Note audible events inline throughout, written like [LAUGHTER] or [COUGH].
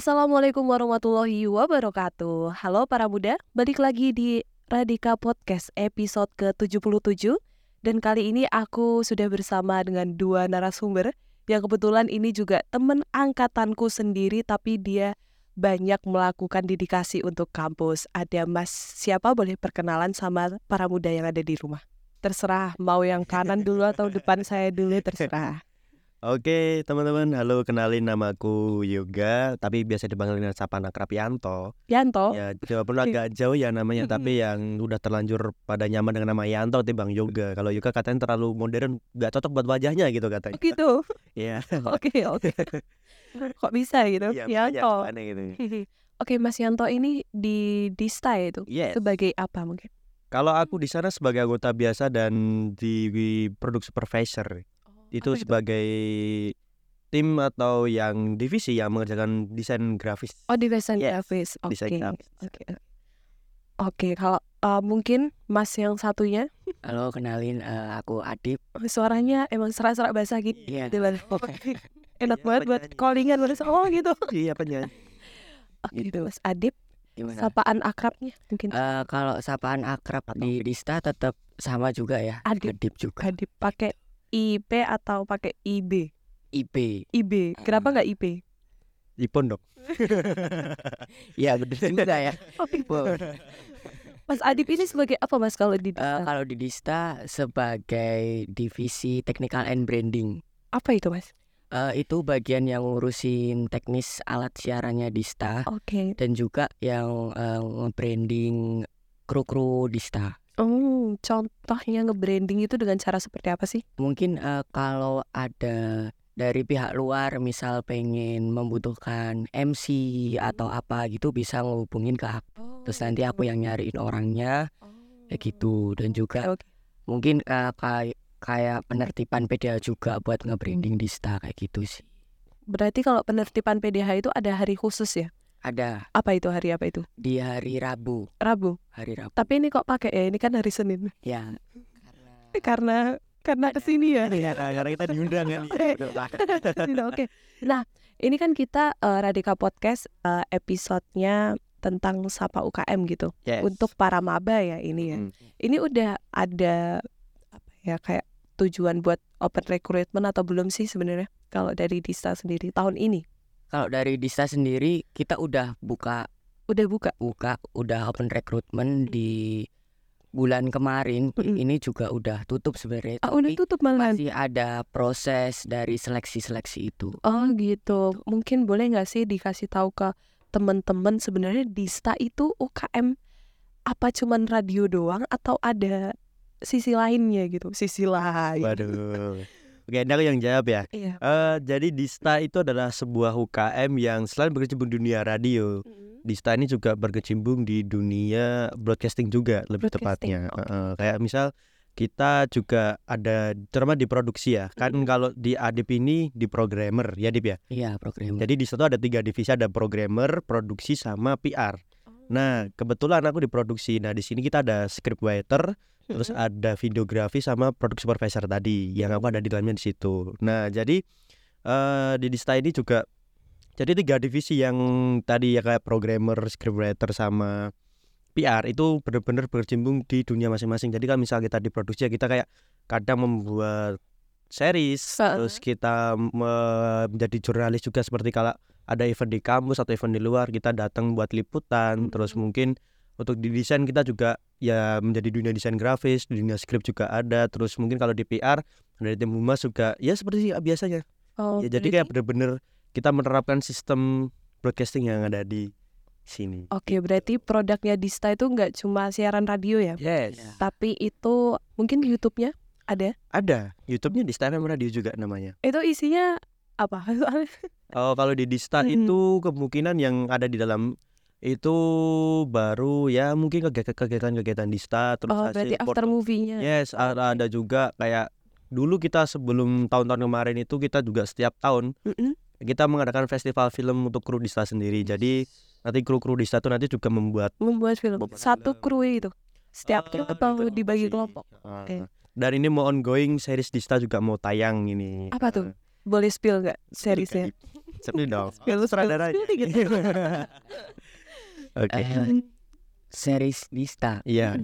Assalamualaikum warahmatullahi wabarakatuh. Halo para muda, balik lagi di Radika Podcast episode ke-77 dan kali ini aku sudah bersama dengan dua narasumber yang kebetulan ini juga temen angkatanku sendiri tapi dia banyak melakukan dedikasi untuk kampus. Ada Mas siapa boleh perkenalan sama para muda yang ada di rumah? Terserah mau yang kanan dulu atau depan saya dulu terserah. Oke teman-teman, halo kenalin namaku Yoga, tapi biasa dipanggil dengan sapaan akrab Yanto. Yanto. Ya walaupun agak [LAUGHS] jauh ya namanya, tapi yang udah terlanjur pada nyaman dengan nama Yanto bang Yoga. Kalau Yoga katanya terlalu modern, nggak cocok buat wajahnya gitu katanya. Gitu. [LAUGHS] Iya. Oke oke. [LAUGHS] Kok bisa gitu? Iya, Yanto. aneh gitu. Oke Mas Yanto ini di Dista itu Yes. sebagai apa mungkin? Kalau aku di sana sebagai anggota biasa dan di, di produk supervisor itu Apa sebagai tim atau yang divisi yang mengerjakan desain grafis. Oh di desain Yes, grafis. Oke. grafis. Oke. Oke, kalau uh, mungkin Mas yang satunya Halo, kenalin eh, aku Adip. suaranya emang serak-serak basah gitu. Iya. Gitu, Bang. [LAUGHS] Enak Iya, banget buat callingan baru oh gitu. [LAUGHS] Iya penyanyi. Oke, Gitu. Mas Adip, Gimana? sapaan akrabnya mungkin Eh, kalau sapaan akrab di Dista tetap sama juga ya. Adip. Adip juga. Adip pakai IP atau pakai IB? IP. IB. Kenapa Ah. nggak IP? Ipon dong. [LAUGHS] Iya betul juga ya. Mas Adip ini sebagai apa Mas kalau di Eh, Dista? kalau di Dista sebagai divisi technical and branding. apa itu Mas? Eh, itu bagian yang ngurusin teknis alat siarannya Dista Oke. dan juga yang eh, nge-branding kru-kru Dista. Oh, contohnya nge-branding itu dengan cara seperti apa sih? Mungkin eh, kalau ada dari pihak luar misal pengen membutuhkan MC atau apa gitu bisa ngehubungin ke aku. Terus nanti aku yang nyariin orangnya kayak gitu dan juga Oke. mungkin eh, kayak kayak penertiban PDH juga buat nge-branding Dista kayak gitu sih. Berarti kalau penertiban PDH itu ada hari khusus ya? Ada Apa itu hari apa itu? di hari Rabu, Rabu. hari Rabu. Tapi ini kok pakai ya? Ini kan hari Senin. Ya. [LAUGHS] Karena karena ke sini ya. Iya, karena kita diundang kan. [LAUGHS] Tidak, Oke. Nah, ini kan kita eh, Radika Podcast eh, episodenya tentang sapa UKM gitu. Yes. Untuk para maba ya ini ya. Mm. Ini udah ada apa ya kayak tujuan buat open recruitment atau belum sih sebenarnya? Kalau dari Dista sendiri tahun ini Kalau dari Dista sendiri kita udah buka udah buka. buka udah open recruitment di bulan kemarin Mm-mm. ini juga udah tutup sebenarnya Ah, udah tutup malahan. masih ada proses dari seleksi-seleksi itu Oh gitu. Mungkin boleh nggak sih dikasih tahu ke teman-teman sebenarnya Dista itu UKM apa cuman radio doang atau ada sisi lainnya gitu? Sisi lain. Waduh. Oke, ini aku yang jawab ya. Iya. Eh, jadi Dista itu adalah sebuah UKM yang selain berkecimpung di dunia radio, Dista ini juga berkecimpung di dunia broadcasting juga lebih Broadcasting, tepatnya. oke. Heeh, kayak misal kita juga ada terutama di produksi ya. Kan Mm-mm. kalau di Adip ini di programmer ya Dip ya. iya program Jadi di situ ada tiga divisi ada programmer, produksi sama PR. Nah, kebetulan aku di produksi. Nah, di sini kita ada scriptwriter, terus ada videografi sama produk supervisor tadi yang aku ada di dalamnya di situ. Nah, jadi eh di Dista ini juga jadi tiga divisi yang tadi ya kayak programmer, scriptwriter sama PR itu benar-benar berkecimpung di dunia masing-masing. Jadi kan misal kita di produksi ya kita kayak kadang membuat series, Heeh. terus kita me- menjadi jurnalis juga seperti kalau ada event di kampus atau event di luar kita datang buat liputan, terus Mm-mm. mungkin untuk di desain kita juga ya menjadi dunia desain grafis, dunia skrip juga ada, terus mungkin kalau di PR dari tim humas juga ya seperti biasanya. Oh, ya jadi kayak bener-bener kita menerapkan sistem broadcasting yang ada di sini. Oke, berarti produknya Dista itu nggak cuma siaran radio ya, Yes. Tapi itu mungkin YouTube-nya ada. Ada YouTube-nya di Star Radio juga namanya. Itu isinya apa? [LAUGHS] Oh, kalau di Dista Mm-mm. itu kemungkinan yang ada di dalam itu baru ya mungkin kegi- kegiatan-kegiatan Dista terus oh, hasil berarti after foto- movie-nya. Yes, ada, ada juga kayak dulu kita sebelum tahun-tahun kemarin itu kita juga setiap tahun Mm-mm. kita mengadakan festival film untuk kru Dista sendiri. Jadi nanti kru-kru Dista itu nanti juga membuat Membuat film Membuat satu film. kru itu. Setiap kru eh, atau itu dibagi kelompok. Ah, Oke. Dan ini mau ongoing series Dista juga mau tayang ini. Apa tuh? Boleh spill nggak Eh, seriesnya? Seperti dong. [LAUGHS] Spill, spill dikit. [LAUGHS] Oke. Eh, series Dista. Iya.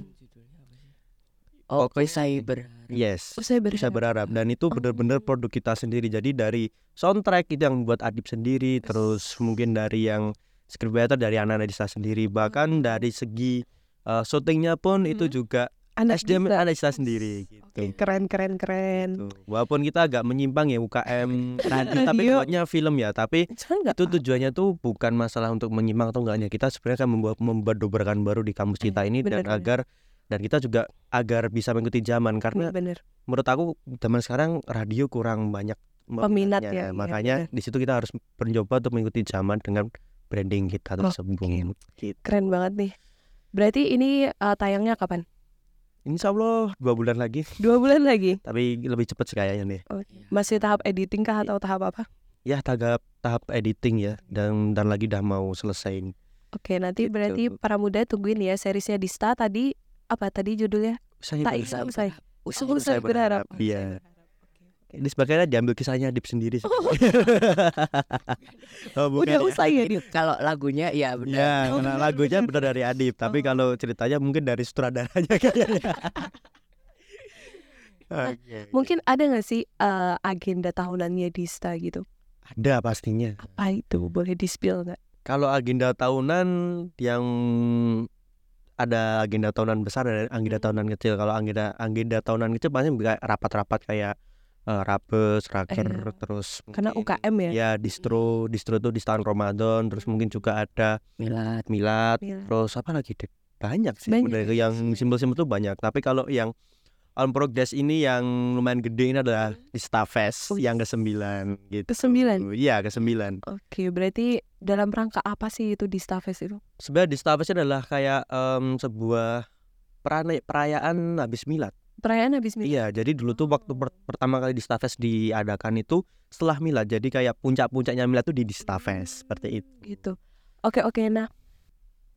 Oh, Pokoknya- saya berharap. Yes. Oh, saya Bisa berharap. berharap dan itu Oh. benar-benar produk kita sendiri. Jadi dari soundtrack itu yang buat Adib sendiri, terus mungkin dari yang scriptwriter dari anak-anak Dista sendiri, bahkan dari segi uh, syutingnya pun itu Hmm. juga Anak SDM Dista. anak Dista sendiri gitu. Oke, keren keren keren. Tuh. Walaupun kita agak menyimpang ya UKM radio [LAUGHS] tapi buatnya film ya, tapi itu tujuannya tuh bukan masalah untuk menyimpang atau enggaknya. Kita sebenarnya kan membuat membuat dobrakan baru di kampus kita ini dan benar, benar. agar dan kita juga agar bisa mengikuti zaman karena bener. menurut aku zaman sekarang radio kurang banyak Peminat peminatnya. ya, iya, makanya di situ kita harus mencoba untuk mengikuti zaman dengan branding kita tersebut. Gitu. Keren banget nih. Berarti ini uh, tayangnya kapan? Insya Allah dua bulan lagi, Dua bulan lagi. tapi lebih cepat sih kayaknya nih. Masih tahap editing kah atau tahap apa? Ya tahap tahap editing ya dan dan lagi udah mau selesai. Oke, nanti Gitu. berarti para muda tungguin ya seriesnya Dista tadi apa tadi judulnya? Saya Tak berharap- usah usai. Usai, berharap, iya. Ini sebagainya diambil kisahnya Adib sendiri sih. oh, [LAUGHS] bukan Udah ya? usai ya? Ini kalau lagunya ya Ya, benar. karena [LAUGHS] lagunya benar dari Adib, tapi Oh. kalau ceritanya mungkin dari sutradaranya [LAUGHS] kayaknya. Oke. Mungkin ada nggak sih uh, agenda tahunannya Dista gitu? Ada pastinya. Apa itu? Boleh di spill nggak? Kalau agenda tahunan yang ada agenda tahunan besar dan agenda Hmm. tahunan kecil. Kalau agenda agenda tahunan kecil pasti rapat-rapat kayak eh, rabes, raker, Iya. terus Karena UKM ya. ya distro distro itu di tahun Ramadan terus mungkin juga ada Milad. milad Milad. terus apa lagi deh banyak sih Banyak. sebenarnya yang simbol-simbol itu banyak tapi kalau yang on progress ini yang lumayan gede ini adalah di Starfest Oh, yang ke sembilan gitu Kesembilan? iya ke sembilan Oke, berarti dalam rangka apa sih itu di Starfest itu? sebenarnya di Starfest adalah kayak em, sebuah perayaan habis milad Perayaan habis milad. iya jadi dulu tuh waktu per- pertama kali di Starfest diadakan itu setelah milad jadi kayak puncak-puncaknya milad tuh di di Starfest seperti itu Gitu. Oke, oke. Nah,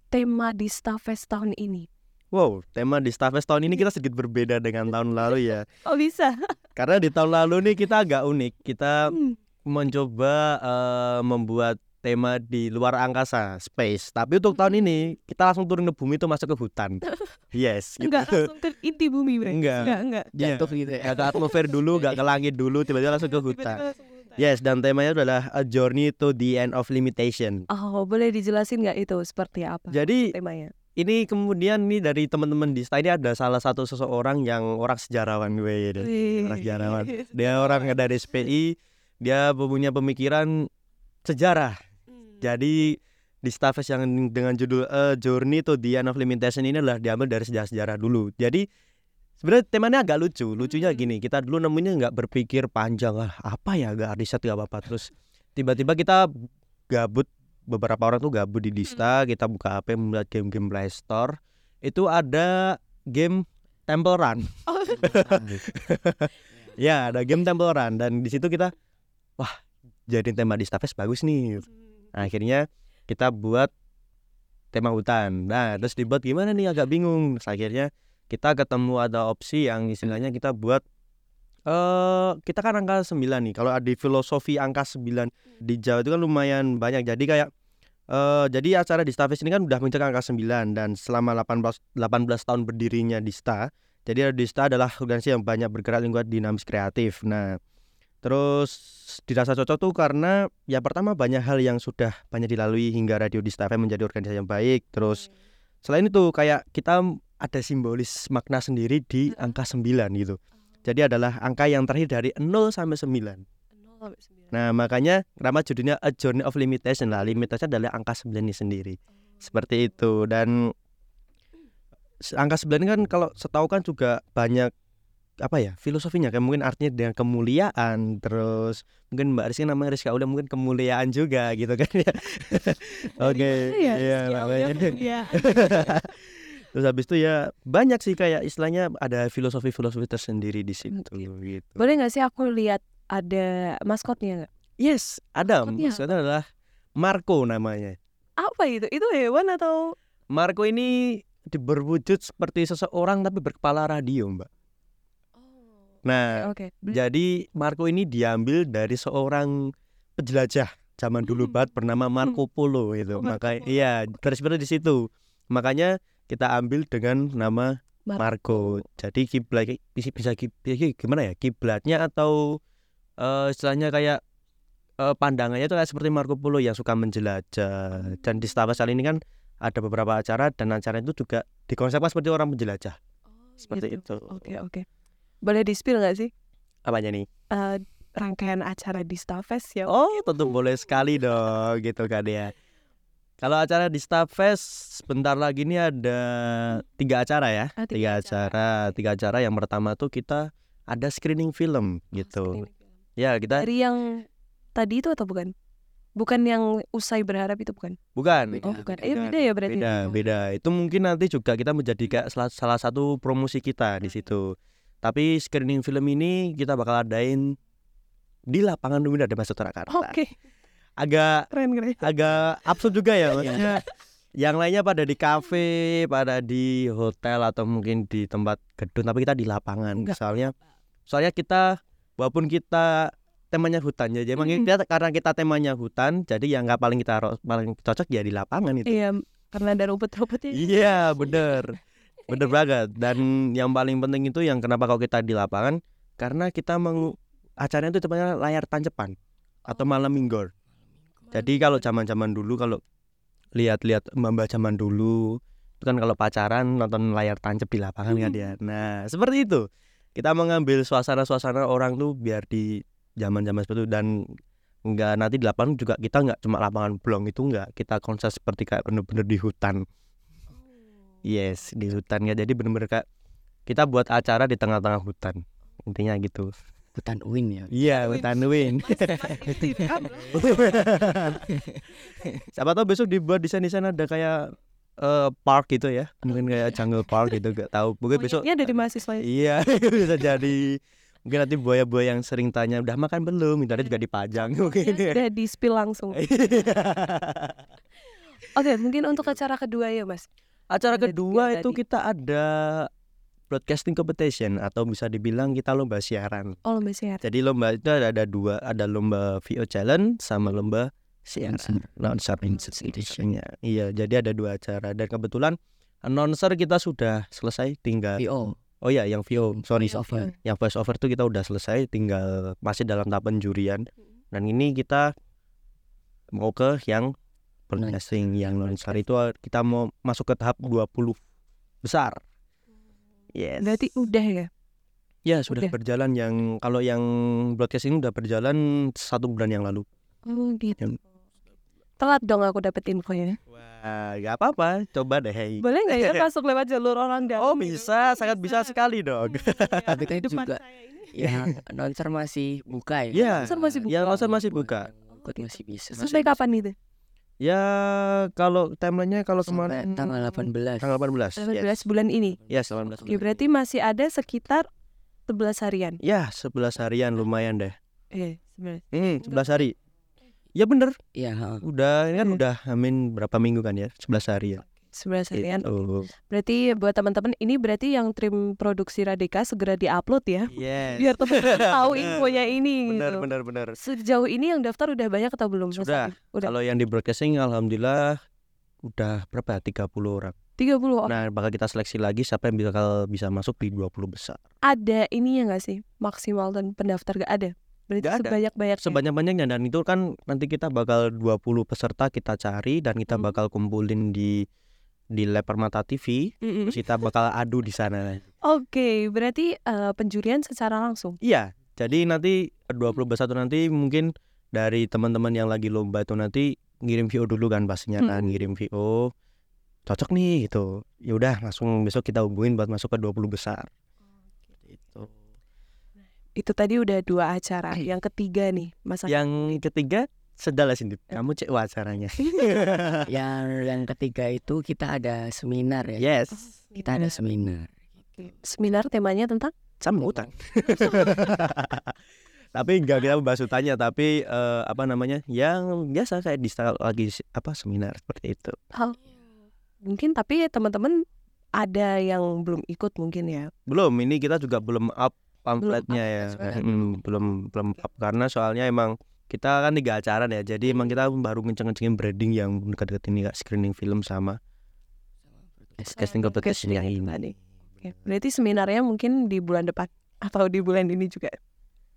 tema di Starfest tahun ini. Wow, tema di Starfest tahun ini kita sedikit berbeda dengan [LAUGHS] tahun lalu ya. Oh, bisa. [LAUGHS] Karena di tahun lalu nih kita agak unik. Kita Hmm. mencoba eh, membuat tema di luar angkasa, space. Tapi untuk tahun ini kita langsung turun ke bumi itu masuk ke hutan. [LAUGHS] Yes, gitu. Enggak langsung ke inti bumi, Bre. Enggak. Enggak, enggak. Iya. Jatuh gitu ya. Ke atmosfer dulu, gak ke langit dulu, tiba-tiba langsung ke hutan. Yes, dan temanya adalah a journey to the end of limitation. Oh, boleh dijelasin nggak itu seperti apa Jadi temanya? ini kemudian nih dari teman-teman di STA ini ada salah satu seseorang yang orang sejarawan gue gitu. orang sejarawan. Dia orang dari SPI, dia punya pemikiran sejarah. Hmm. Jadi di Starfest yang dengan judul A Journey to the End of Limitation ini adalah diambil dari sejarah-sejarah dulu. Jadi sebenarnya temanya agak lucu. Lucunya Hmm. gini, kita dulu nemunya nggak berpikir panjang ah apa ya gak riset gak apa-apa terus tiba-tiba kita gabut beberapa orang tuh gabut di Dista, kita buka HP melihat game-game Play Store. Itu ada game Temple Run. Oh, [LAUGHS] Ya, ada game Temple Run dan di situ kita wah, jadi tema di Starfest bagus nih. Nah, akhirnya kita buat tema hutan. Nah, terus dibuat gimana nih agak bingung. Terus akhirnya kita ketemu ada opsi yang istilahnya kita buat eh kita kan angka 9 nih. Kalau ada filosofi angka 9 di Jawa itu kan lumayan banyak. Jadi kayak eh jadi acara di Starfest ini kan udah mencapai angka 9 dan selama 18 18 tahun berdirinya Dista. Jadi Dista adalah organisasi yang banyak bergerak lingkungan dinamis kreatif. Nah, terus dirasa cocok tuh karena ya pertama banyak hal yang sudah banyak dilalui hingga Radio Dista FM menjadi organisasi yang baik. Terus selain itu kayak kita ada simbolis makna sendiri di angka 9 gitu. Jadi adalah angka yang terakhir dari 0 sampai 9. Nah, makanya nama judulnya A Journey of Limitation lah. Limitasinya adalah angka 9 ini sendiri. Seperti itu dan s- angka 9 kan kalau setahu kan juga banyak apa ya filosofinya kayak mungkin artinya dengan kemuliaan terus mungkin Mbak Rizky namanya Rizka udah mungkin kemuliaan juga gitu kan ya [LAUGHS] oke Iya, [LAUGHS] mulia. terus habis itu ya banyak sih kayak istilahnya ada filosofi-filosofi tersendiri di situ gitu Boleh nggak sih aku lihat ada maskotnya nggak? yes ada Maskotnya maksudnya adalah Marco namanya Apa itu? Itu hewan atau? Marco ini berwujud seperti seseorang tapi berkepala radio mbak nah Oke. Jadi Marco ini diambil dari seorang penjelajah zaman dulu Hmm. banget bernama Marco Polo itu. Oh, Marco Maka Polo. iya, terinspirasi di situ. Makanya kita ambil dengan nama Marco. Jadi kiblat bisa bisa gimana ya? Kiblatnya atau eh, istilahnya kayak eh, pandangannya itu kayak seperti Marco Polo yang suka menjelajah. Dan di Star Wars kali ini kan ada beberapa acara dan acara itu juga dikonsepkan seperti orang menjelajah. Seperti itu. Oh, Oke oke. Boleh di spill nggak sih Apanya nih? Eh, rangkaian acara di Starfest ya? Oh, tentu boleh sekali dong, gitu kan ya. Kalau acara di Starfest sebentar lagi ini ada tiga acara ya, Ah, tiga acara, tiga acara. Yang pertama tuh kita ada screening film gitu. Screening film. Ya kita Dari yang tadi itu atau bukan? Bukan yang usai berharap itu bukan? bukan. Oh bukan. beda. Eh beda ya berarti. Beda, beda. Itu mungkin nanti juga kita menjadi salah, salah satu promosi kita di situ. Tapi screening film ini kita bakal adain di lapangan Umum ada Mas Surakarta. Oke, Agak keren keren. agak absurd juga ya Iya. maksudnya yang lainnya pada di kafe pada di hotel atau mungkin di tempat gedung tapi kita di lapangan Enggak. soalnya soalnya kita walaupun kita temanya hutan ya jadi emang Mhm. kita karena kita temanya hutan jadi yang nggak paling kita paling cocok ya di lapangan itu Iya, karena ada rumput-rumputnya. iya bener bener banget dan yang paling penting itu yang kenapa kalau kita di lapangan karena kita mengu acaranya itu tempatnya layar tancepan atau malam minggu jadi kalau zaman-zaman dulu kalau lihat-lihat mbak zaman dulu itu kan kalau pacaran nonton layar tancap di lapangan kan ya. Nah, seperti itu. Kita mengambil suasana-suasana orang tuh biar di zaman-zaman seperti itu dan enggak nanti di lapangan juga kita nggak cuma lapangan blong itu enggak kita konsep seperti kayak bener-bener di hutan. Yes, di hutan ya. Jadi bener-bener kayak kita buat acara di tengah-tengah hutan. Intinya gitu. Hutan Uin ya. Iya, hutan win. [LAUGHS] Siapa tahu besok dibuat desain-desain ada kayak eh, park gitu ya. Mungkin kayak jungle park gitu gak tahu. Mungkin besok Monyetnya dari mahasiswa. ya? Iya, [LAUGHS] bisa jadi. Mungkin nanti buaya-buaya yang sering tanya udah makan belum, minta juga dipajang mungkin. [LAUGHS] ya. Sudah di spill langsung. Oke, mungkin untuk acara kedua ya, Mas. Acara Ada kedua itu tadi. kita ada broadcasting competition atau bisa dibilang kita lomba siaran. Oh, lomba siar. Jadi lomba itu ada, ada dua, ada lomba VO challenge sama lomba siaran. Announcer Competition. Ya, Iya, jadi ada dua acara dan kebetulan announcer kita sudah selesai tinggal VO. Oh ya, yang VO, sorry. Voice over. Yang voice over tuh kita udah selesai, tinggal masih dalam tahap penjurian. Dan ini kita mau ke yang broadcasting, yang announcer itu kita mau masuk ke tahap 20 besar. Yes. Berarti udah ya? ya sudah udah. berjalan yang kalau yang broadcasting udah berjalan satu bulan yang lalu. Oh, gitu. Yang- Telat dong aku dapet infonya. Wah, gak apa-apa, coba deh. Hey. Boleh nggak ya masuk lewat jalur orang dalam? Oh gitu? bisa, sangat bisa sekali dong. [LAUGHS] Tapi kan Depan juga saya ini. ya announcer masih buka ya. Iya, Announcer masih buka. yang announcer masih buka. Ikut masih bisa. Sampai kapan itu? Ya kalau timelinenya kalau Sampai kemarin tanggal 18. tanggal 18. 18 Yes. bulan ini. Yes, 18. Oke, berarti masih ada sekitar 11 harian. Ya, 11 harian lumayan deh. Eh, 11. Hmm, 11 hari. Ya bener, Iya, udah ini kan Hmm. udah amin berapa minggu kan ya? 11 hari ya. 11 harian. Itu. Berarti buat teman-teman ini berarti yang tim produksi Radika segera diupload ya. Yes. Biar teman-teman tahu infonya ini Benar, gitu. benar, benar. Sejauh ini yang daftar udah banyak atau belum? Sudah. Udah. Kalau yang di broadcasting alhamdulillah udah berapa? ya? 30 orang. 30 orang. Nah, bakal kita seleksi lagi siapa yang bakal bisa masuk di 20 besar. Ada ininya nggak sih? Maksimal dan pendaftar gak ada? Berarti sebanyak-banyaknya. Sebanyak-banyaknya dan itu kan nanti kita bakal 20 peserta kita cari dan kita Hmm. bakal kumpulin di di lab Permata TV. Mm-mm. Terus kita bakal adu di sana. Oke, berarti eh, penjurian secara langsung. Iya, jadi nanti 20 besar tuh nanti mungkin dari teman-teman yang lagi lomba itu nanti ngirim VO dulu kan pastinya kan Hmm. ngirim VO cocok nih gitu. Ya udah langsung besok kita hubungin buat masuk ke 20 besar. Itu. Itu tadi udah dua acara. Yang ketiga nih, Mas. Yang ketiga sedala sini. Kamu cek acaranya. [LAUGHS] Yang yang ketiga itu kita ada seminar ya. yes. Kita ada seminar. Seminar temanya tentang Sama hutan. [LAUGHS] tapi enggak kita membahas hutannya tapi eh, apa namanya yang biasa kayak di style lagi apa seminar seperti itu hal mungkin tapi teman-teman ada yang belum ikut mungkin ya. belum ini kita juga belum up pamfletnya up, ya. Mm, belum belum up karena soalnya emang kita kan tiga acara ya jadi emang kita baru ngeceng-ngecengin branding yang dekat-dekat ini kak screening film sama casting competition yang ini tadi. Oke, Berarti seminarnya mungkin di bulan depan atau di bulan ini juga.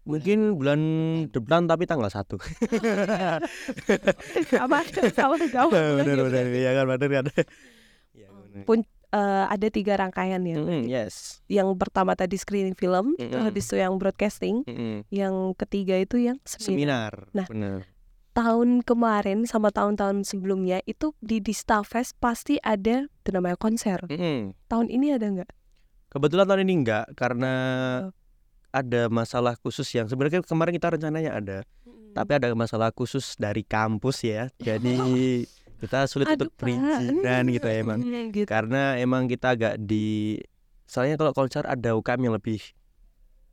mungkin bulan depan tapi tanggal satu Apa? [LAUGHS] Sama jauh. bener bener ya kan bener kan Ya, Eh, ada tiga rangkaian ya. Mm-mm, yes Yang pertama tadi screening film, Mm-mm. habis itu yang broadcasting, Mm-mm. yang ketiga itu yang seminar. seminar Nah. bener Tahun kemarin sama tahun-tahun sebelumnya itu di Dista Fest pasti ada itu namanya konser. Mm-mm. Tahun ini ada nggak? kebetulan tahun ini enggak karena Oh. ada masalah khusus yang sebenarnya kemarin kita rencananya ada tapi ada masalah khusus dari kampus ya jadi [LAUGHS] kita sulit Aduh, untuk perizinan gitu ya emang Hmm, gitu. karena emang kita agak di soalnya kalau konser ada UKM yang lebih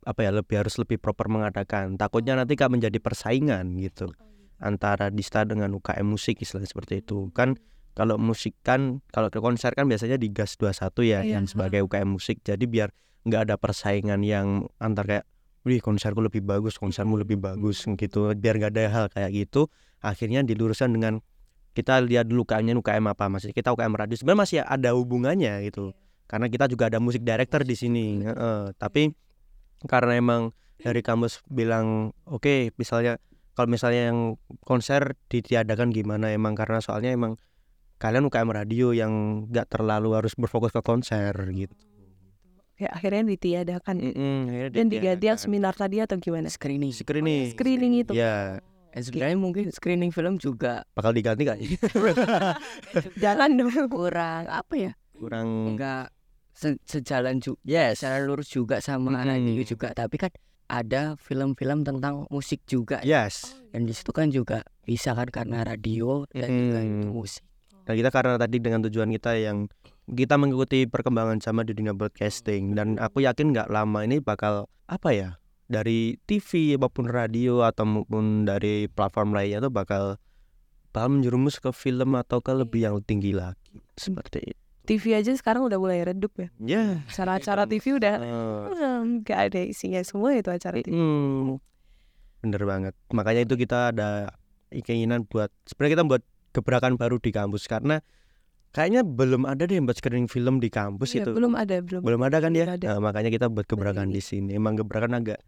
apa ya lebih harus lebih proper mengadakan. Takutnya nanti kan menjadi persaingan gitu antara Dista dengan UKM musik istilahnya seperti itu. Kan kalau musik kan kalau ke konser kan biasanya di gas 21 ya Iya. yang sebagai UKM musik. Jadi biar nggak ada persaingan yang antar kayak wih konserku lebih bagus konsermu lebih bagus gitu. Biar nggak ada hal kayak gitu akhirnya diluruskan dengan kita lihat dulu UKM-nya UKM apa maksudnya kita UKM radio. Sebenarnya masih ada hubungannya gitu karena kita juga ada musik director di sini heeh. tapi karena emang dari kampus bilang oke misalnya kalau misalnya yang konser ditiadakan gimana? Emang karena soalnya emang kalian UKM radio yang nggak terlalu harus berfokus ke konser gitu. Ya, akhirnya ditiadakan. Mm-mm, akhirnya Dan diganti yang seminar tadi atau gimana? screening. Screening. Screening itu. ya Dan sebenarnya mungkin screening film juga bakal diganti kak [LAUGHS] Jangan dong. kurang apa ya? Kurang enggak se- sejalan juga yes. secara lurus juga sama Mm-mm. radio juga. Tapi kan ada film-film tentang musik juga. Yes. Dan di situ kan juga bisa kan karena radio dan juga itu Mm. musik. Dan kita karena tadi dengan tujuan kita yang kita mengikuti perkembangan sama di dunia broadcasting. Dan aku yakin nggak lama ini bakal apa ya dari TV maupun radio atau maupun dari platform lainnya tuh bakal bakal menjerumus ke film atau ke lebih yang tinggi lagi seperti itu. TV aja sekarang udah mulai redup ya. Ya. Acara-acara TV udah nggak ada isinya semua itu acara TV. hmm, bener banget. Makanya itu kita ada keinginan buat sebenarnya kita buat gebrakan baru di kampus karena kayaknya belum ada deh yang buat screening film di kampus Iya, itu. belum ada belum. belum ada kan Belum ya ada. Nah, makanya kita buat gebrakan di sini emang gebrakan agak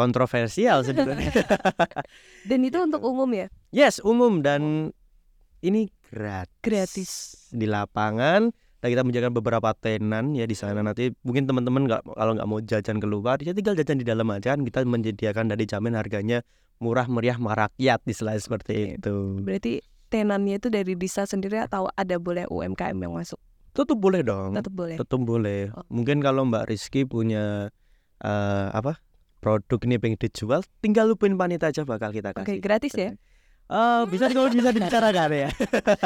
kontroversial [LAUGHS] sebenarnya Dan itu untuk umum ya, yes umum dan ini gratis gratis. di lapangan dan kita menjaga beberapa tenan ya di sana nanti mungkin teman-teman nggak kalau nggak mau jajan keluar ya tinggal jajan di dalam aja kan kita menyediakan dari jamin harganya murah meriah merakyat istilahnya seperti Oke. itu Berarti tenannya itu dari Disa sendiri atau ada boleh UMKM yang masuk? tetap boleh dong Tetap boleh. tetap boleh Oh. mungkin kalau Mbak Rizky punya eh, apa produk ini pengen dijual tinggal lupain panitia aja bakal kita Oke, kasih gratis ya. Oh, bisa kalau bisa dibicarakan ya.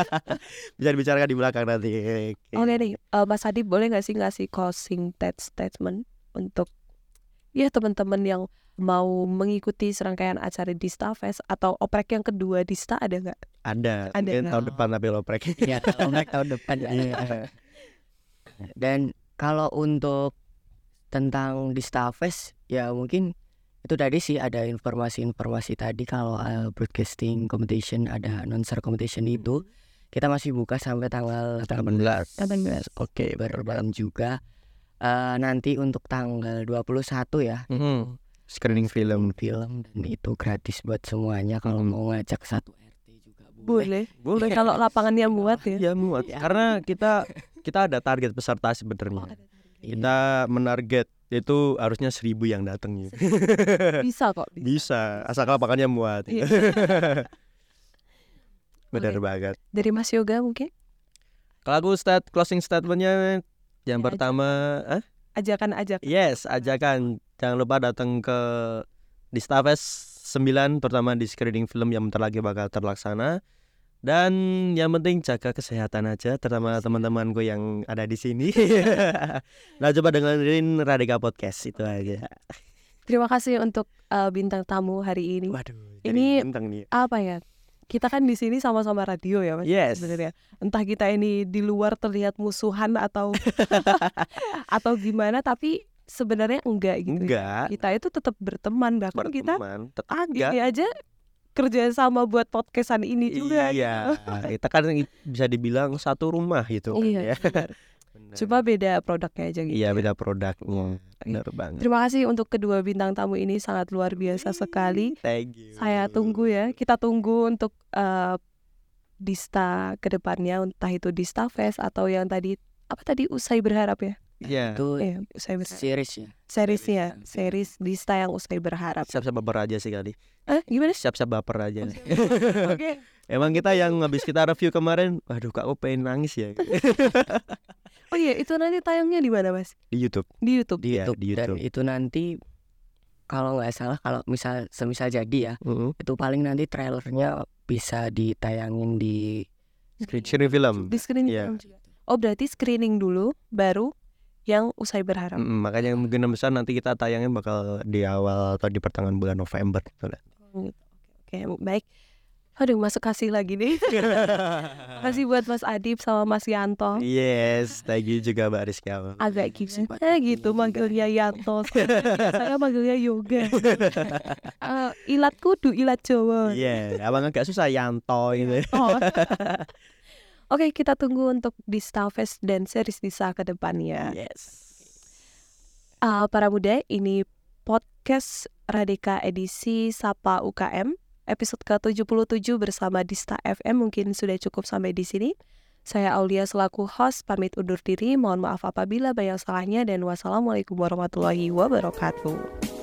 [LAUGHS] bisa dibicarakan di belakang nanti. Oke. Oke nih, eh, Mas Adi boleh nggak sih ngasih closing statement untuk ya teman-teman yang mau mengikuti serangkaian acara Dista Fest atau oprek yang kedua Dista ada nggak? Ada, Ada mungkin nggak? tahun depan tapi loprek. ya nggak tahun depan [LAUGHS] ya. dan kalau untuk tentang di Stafes ya mungkin itu tadi sih ada informasi-informasi tadi kalau uh, broadcasting competition ada announcer competition itu kita masih buka sampai tanggal 18 18. Oke, bermalam juga. Eh, nanti untuk tanggal 21 ya Mhm. Screening film. film dan itu gratis buat semuanya kalau Mhm. mau ngajak satu RT juga boleh. Boleh. Boleh. Kalau lapangannya muat ya. Ya muat. Ya. Karena kita kita ada target peserta sebenarnya. Kita menarget itu harusnya seribu yang datang ya. [LAUGHS] Bisa kok. Bisa. Bisa, asal lapangannya muat. Iya. [LAUGHS] Benar Oke. banget. Dari Mas Yoga mungkin Kalau aku stat closing statementnya yang Ya, pertama, ah? ajakan-ajak. Yes, ajakan jangan lupa datang ke di Stafes 9 pertama di screening film yang bentar lagi bakal terlaksana. Dan yang penting jaga kesehatan aja terutama teman-temanku yang ada di sini. [LAUGHS] nah, coba dengerin Radika Podcast itu aja. Terima kasih untuk eh, bintang tamu hari ini. Waduh, Ini- bintang nih. Apa ya? Kita kan di sini sama-sama radio ya, Mas. Yes. Sebenarnya. Entah kita ini di luar terlihat musuhan atau [LAUGHS] [LAUGHS] atau gimana, tapi sebenarnya enggak gitu. ya. Enggak. Kita itu tetap berteman bahkan kita Berteman, tetangga. ini aja kerja sama buat podcastan ini juga. Iya, [LAUGHS] kita kan bisa dibilang satu rumah gitu kan Iya, ya. benar. Cuma beda produknya aja gitu. iya ya. beda produknya. Benar banget. Terima kasih untuk kedua bintang tamu ini sangat luar biasa sekali. Thank you. Saya tunggu ya. Kita tunggu untuk eh, Dista ke depannya entah itu Dista Fest atau yang tadi apa tadi usai berharap ya? Iya. Itu Iya, usai berharap. series ya. Series. series Dista yang usai berharap. Siap-siap baper aja sih kali. Eh, gimana? Siap-siap baper aja. nih. [LAUGHS] Oke. Emang kita yang habis kita review kemarin, waduh kak aku pengen nangis ya [LAUGHS] Oh iya, itu nanti tayangnya di mana, Mas? di YouTube. Di YouTube. Di Iya, YouTube. di Dan YouTube. itu nanti kalau nggak salah kalau misal semisal jadi ya Heeh. itu paling nanti trailernya bisa ditayangin di screen Screen film. Di screening Iya. film juga. Oh, berarti screening dulu baru yang usai berharap. Mm, makanya mungkin besar nanti kita tayangin bakal di awal atau di pertengahan bulan November gitu lah. Oh, gitu. Oke, oke, baik. Aduh, masuk kasih lagi nih. [LAUGHS] Makasih buat Mas Adib sama Mas Yanto. yes, thank you juga Mbak Rizky. Agak gimana gitu manggilnya Yanto. [LAUGHS] Saya manggilnya Yoga. [LAUGHS] Eh, ilat kudu, ilat Jawa. Iya, abang agak susah Yanto gitu. Oh. Oke, kita tunggu untuk di Starfest dan series Disa ke depannya. Yes. Ah, para muda, ini podcast Radika edisi Sapa UKM episode ke-77 bersama Dista FM mungkin sudah cukup sampai di sini. Saya Aulia selaku host pamit undur diri. Mohon maaf apabila banyak salahnya dan wassalamualaikum warahmatullahi wabarakatuh.